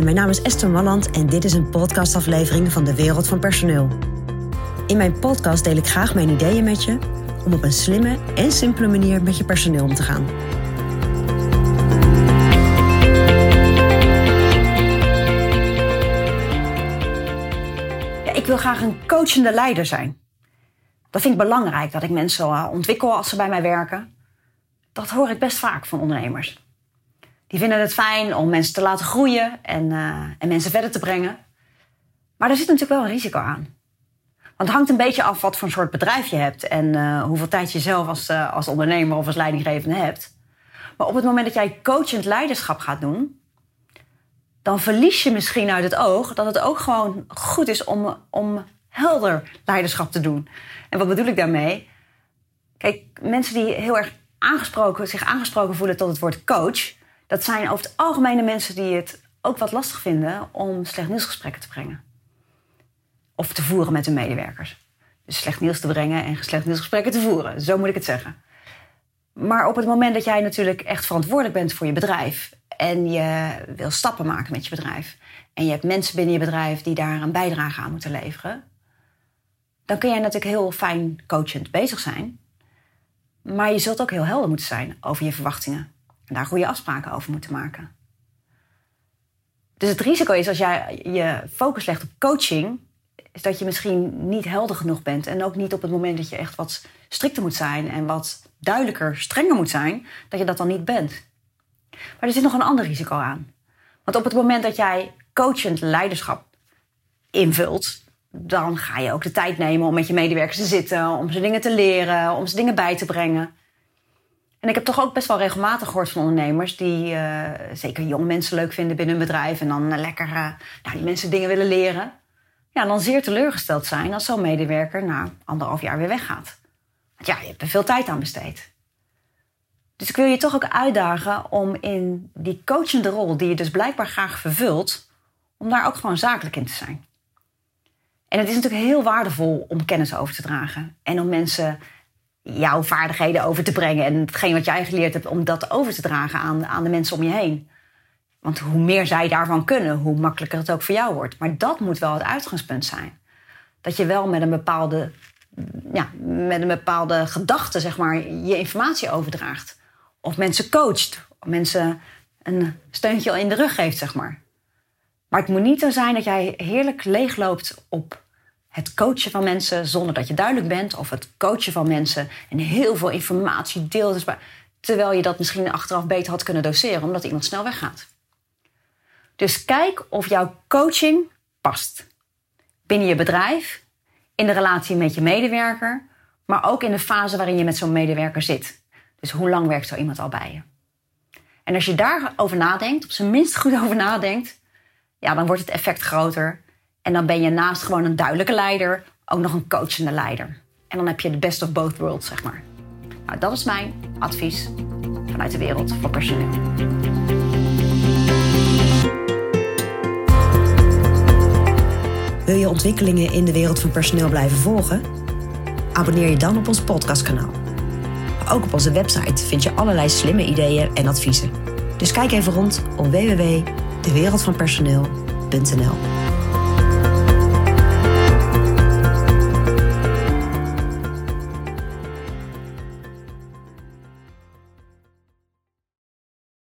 Mijn naam is Esther Malland en dit is een podcastaflevering van de Wereld van Personeel. In mijn podcast deel ik graag mijn ideeën met je om op een slimme en simpele manier met je personeel om te gaan. Ja, ik wil graag een coachende leider zijn. Dat vind ik belangrijk, dat ik mensen ontwikkel als ze bij mij werken. Dat hoor ik best vaak van ondernemers. Die vinden het fijn om mensen te laten groeien en, uh, en mensen verder te brengen. Maar er zit natuurlijk wel een risico aan. Want het hangt een beetje af wat voor soort bedrijf je hebt en uh, hoeveel tijd je zelf als, uh, als ondernemer of als leidinggevende hebt. Maar op het moment dat jij coachend leiderschap gaat doen, dan verlies je misschien uit het oog dat het ook gewoon goed is om, om helder leiderschap te doen. En wat bedoel ik daarmee? Kijk, mensen die heel erg aangesproken, zich aangesproken voelen tot het woord coach, dat zijn over het algemeen de mensen die het ook wat lastig vinden om slecht nieuwsgesprekken te brengen. Of te voeren met hun medewerkers. Dus slecht nieuws te brengen en slecht nieuwsgesprekken te voeren. Zo moet ik het zeggen. Maar op het moment dat jij natuurlijk echt verantwoordelijk bent voor je bedrijf en je wil stappen maken met je bedrijf en je hebt mensen binnen je bedrijf die daar een bijdrage aan moeten leveren, dan kun jij natuurlijk heel fijn coachend bezig zijn. Maar je zult ook heel helder moeten zijn over je verwachtingen en daar goede afspraken over moeten maken. Dus het risico is als jij je focus legt op coaching, is dat je misschien niet helder genoeg bent. En ook niet op het moment dat je echt wat strikter moet zijn en wat duidelijker, strenger moet zijn, dat je dat dan niet bent. Maar er zit nog een ander risico aan. Want op het moment dat jij coachend leiderschap invult, dan ga je ook de tijd nemen om met je medewerkers te zitten, om ze dingen te leren, om ze dingen bij te brengen. En ik heb toch ook best wel regelmatig gehoord van ondernemers die uh, zeker jonge mensen leuk vinden binnen hun bedrijf en dan uh, lekker uh, nou, die mensen dingen willen leren. Ja, dan zeer teleurgesteld zijn als zo'n medewerker na anderhalf jaar weer weggaat. Want ja, je hebt er veel tijd aan besteed. Dus ik wil je toch ook uitdagen om in die coachende rol, die je dus blijkbaar graag vervult, om daar ook gewoon zakelijk in te zijn. En het is natuurlijk heel waardevol om kennis over te dragen en om mensen jouw vaardigheden over te brengen en hetgeen wat jij geleerd hebt, om dat over te dragen aan, aan de mensen om je heen. Want hoe meer zij daarvan kunnen, hoe makkelijker het ook voor jou wordt. Maar dat moet wel het uitgangspunt zijn. Dat je wel met een bepaalde, ja, met een bepaalde gedachte, zeg maar, je informatie overdraagt. Of mensen coacht, of mensen een steuntje in de rug geeft, zeg maar. Maar het moet niet zo zijn dat jij heerlijk leegloopt op het coachen van mensen zonder dat je duidelijk bent. Of het coachen van mensen en heel veel informatie deelt. Terwijl je dat misschien achteraf beter had kunnen doseren, omdat iemand snel weggaat. Dus kijk of jouw coaching past. Binnen je bedrijf, in de relatie met je medewerker, maar ook in de fase waarin je met zo'n medewerker zit. Dus hoe lang werkt zo iemand al bij je? En als je daarover nadenkt, op zijn minst goed over nadenkt, ja, dan wordt het effect groter. En dan ben je naast gewoon een duidelijke leider ook nog een coachende leider. En dan heb je de best of both worlds, zeg maar. Nou, dat is mijn advies vanuit de wereld voor personeel. Wil je ontwikkelingen in de wereld van personeel blijven volgen? Abonneer je dan op ons podcastkanaal. Ook op onze website vind je allerlei slimme ideeën en adviezen. Dus kijk even rond op www.dewereldvanpersoneel.nl